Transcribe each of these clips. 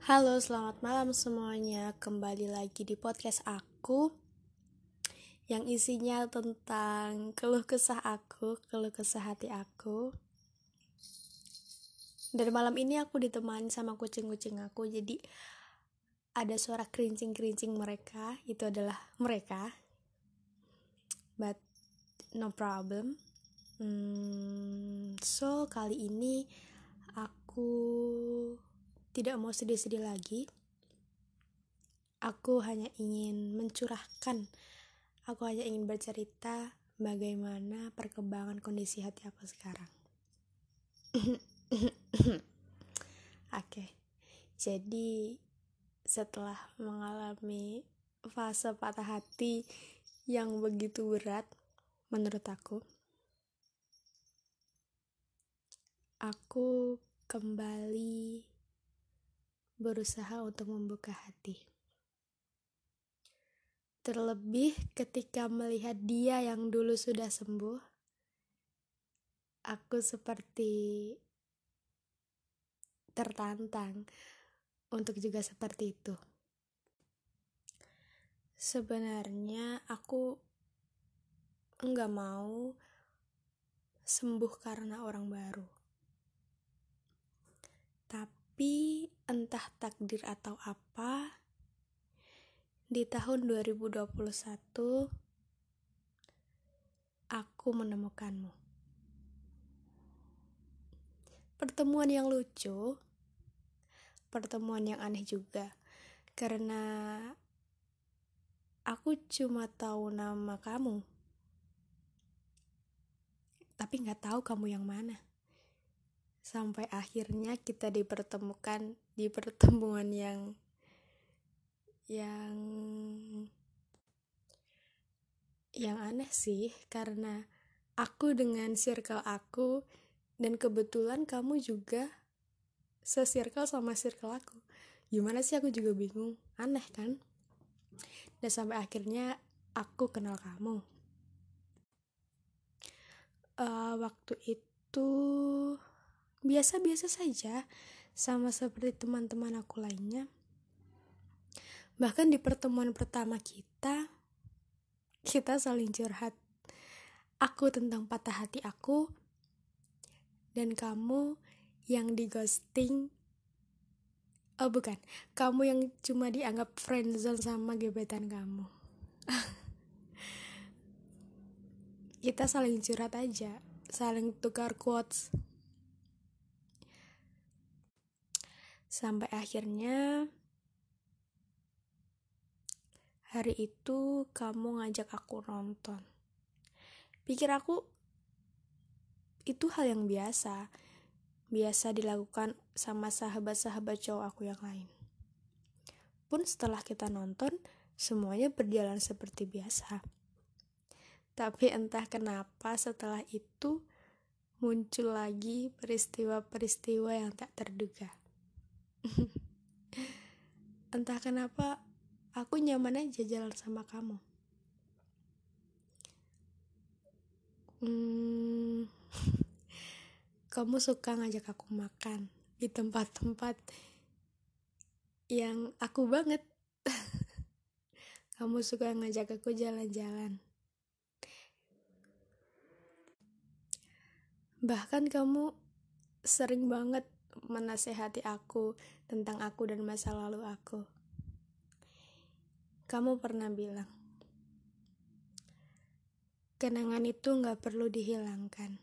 Halo, selamat malam semuanya. Kembali lagi di podcast aku yang isinya tentang keluh kesah aku, keluh kesah hati aku. Dan malam ini aku ditemani sama kucing-kucing aku, jadi ada suara kerincing-kerincing mereka, itu adalah mereka. But no problem. Hmm, so kali ini aku tidak mau sedih-sedih lagi. Aku hanya ingin mencurahkan, aku hanya ingin bercerita bagaimana perkembangan kondisi hati aku sekarang. Oke, jadi setelah mengalami fase patah hati yang begitu berat menurut aku, aku kembali berusaha untuk membuka hati. Terlebih ketika melihat dia yang dulu sudah sembuh, aku seperti tertantang untuk juga seperti itu. Sebenarnya aku enggak mau sembuh karena orang baru. Tapi entah takdir atau apa, di tahun 2021 aku menemukanmu. Pertemuan yang lucu, pertemuan yang aneh juga, karena aku cuma tahu nama kamu, tapi nggak tahu kamu yang mana sampai akhirnya kita dipertemukan di pertemuan yang yang yang aneh sih karena aku dengan circle aku dan kebetulan kamu juga se-circle sama circle aku. Gimana sih aku juga bingung aneh kan? Dan sampai akhirnya aku kenal kamu. Uh, waktu itu biasa-biasa saja sama seperti teman-teman aku lainnya. Bahkan di pertemuan pertama kita, kita saling curhat. Aku tentang patah hati aku, dan kamu yang di ghosting. Oh bukan, kamu yang cuma dianggap friendzone sama gebetan kamu. kita saling curhat aja, saling tukar quotes. Sampai akhirnya hari itu kamu ngajak aku nonton. Pikir aku itu hal yang biasa. Biasa dilakukan sama sahabat-sahabat cowok aku yang lain. Pun setelah kita nonton, semuanya berjalan seperti biasa. Tapi entah kenapa setelah itu muncul lagi peristiwa-peristiwa yang tak terduga. Entah kenapa aku nyaman aja jalan sama kamu. Hmm, kamu suka ngajak aku makan di tempat-tempat yang aku banget. kamu suka ngajak aku jalan-jalan. Bahkan kamu sering banget menasehati aku tentang aku dan masa lalu aku. Kamu pernah bilang, kenangan itu nggak perlu dihilangkan,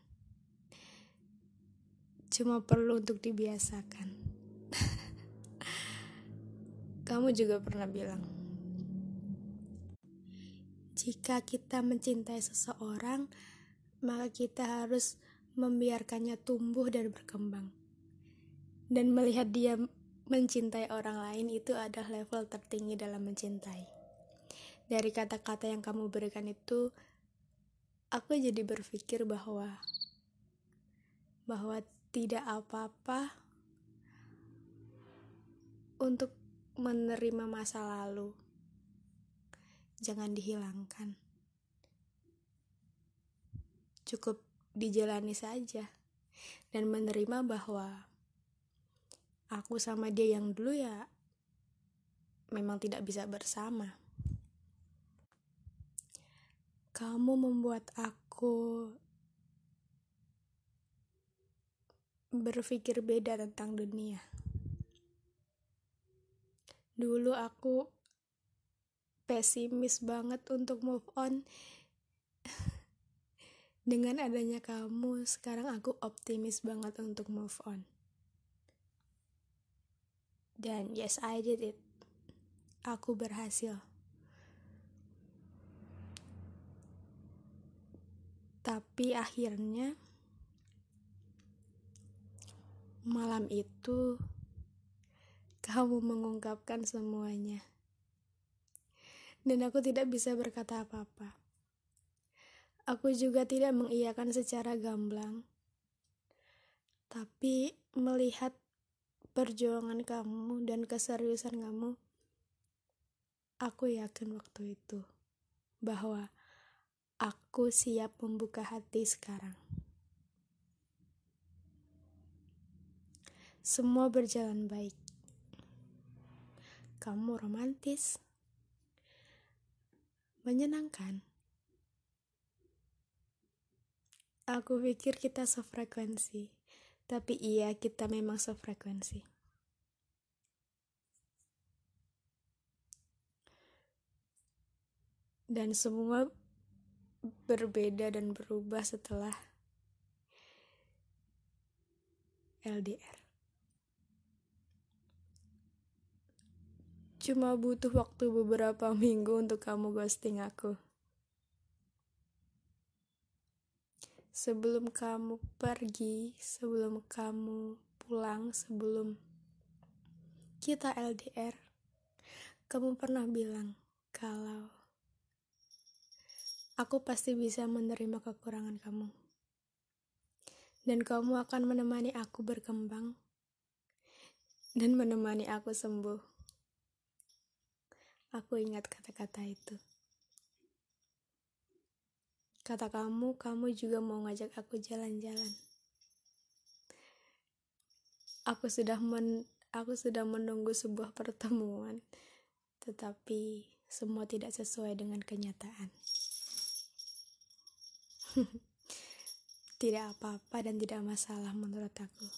cuma perlu untuk dibiasakan. Kamu juga pernah bilang, jika kita mencintai seseorang, maka kita harus membiarkannya tumbuh dan berkembang dan melihat dia mencintai orang lain itu adalah level tertinggi dalam mencintai. Dari kata-kata yang kamu berikan itu, aku jadi berpikir bahwa bahwa tidak apa-apa untuk menerima masa lalu. Jangan dihilangkan. Cukup dijalani saja dan menerima bahwa aku sama dia yang dulu ya memang tidak bisa bersama. Kamu membuat aku berpikir beda tentang dunia. Dulu aku pesimis banget untuk move on. Dengan adanya kamu, sekarang aku optimis banget untuk move on. Dan yes, I did it. Aku berhasil. Tapi akhirnya Malam itu, kamu mengungkapkan semuanya, dan aku tidak bisa berkata apa-apa. Aku juga tidak mengiyakan secara gamblang, tapi melihat perjuangan kamu dan keseriusan kamu, aku yakin waktu itu bahwa aku siap membuka hati sekarang. Semua berjalan baik. Kamu romantis, menyenangkan. Aku pikir kita sefrekuensi, tapi iya kita memang sefrekuensi. Dan semua berbeda dan berubah setelah LDR. Cuma butuh waktu beberapa minggu untuk kamu ghosting aku. Sebelum kamu pergi, sebelum kamu pulang, sebelum kita LDR, kamu pernah bilang kalau aku pasti bisa menerima kekurangan kamu. Dan kamu akan menemani aku berkembang dan menemani aku sembuh. Aku ingat kata-kata itu. Kata kamu, kamu juga mau ngajak aku jalan-jalan. Aku sudah men aku sudah menunggu sebuah pertemuan, tetapi semua tidak sesuai dengan kenyataan. tidak apa-apa dan tidak masalah menurut aku.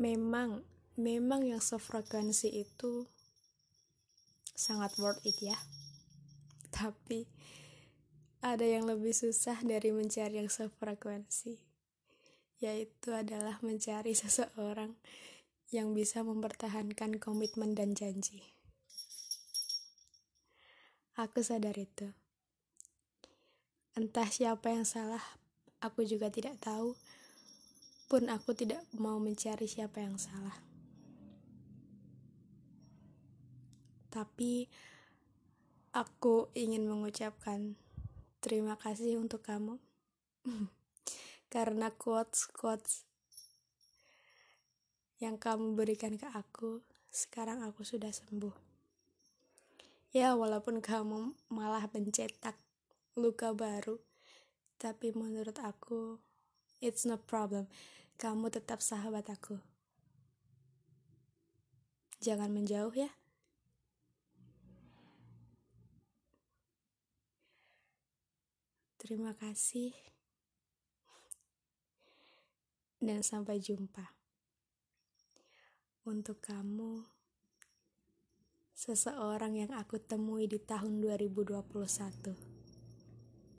Memang memang yang sefrekuensi itu sangat worth it ya tapi ada yang lebih susah dari mencari yang sefrekuensi yaitu adalah mencari seseorang yang bisa mempertahankan komitmen dan janji. Aku sadar itu. Entah siapa yang salah aku juga tidak tahu pun aku tidak mau mencari siapa yang salah. Tapi aku ingin mengucapkan terima kasih untuk kamu. Karena quotes-quotes yang kamu berikan ke aku sekarang aku sudah sembuh. Ya walaupun kamu malah mencetak luka baru tapi menurut aku it's no problem. Kamu tetap sahabat aku. Jangan menjauh ya Terima kasih, dan sampai jumpa. Untuk kamu, seseorang yang aku temui di tahun 2021.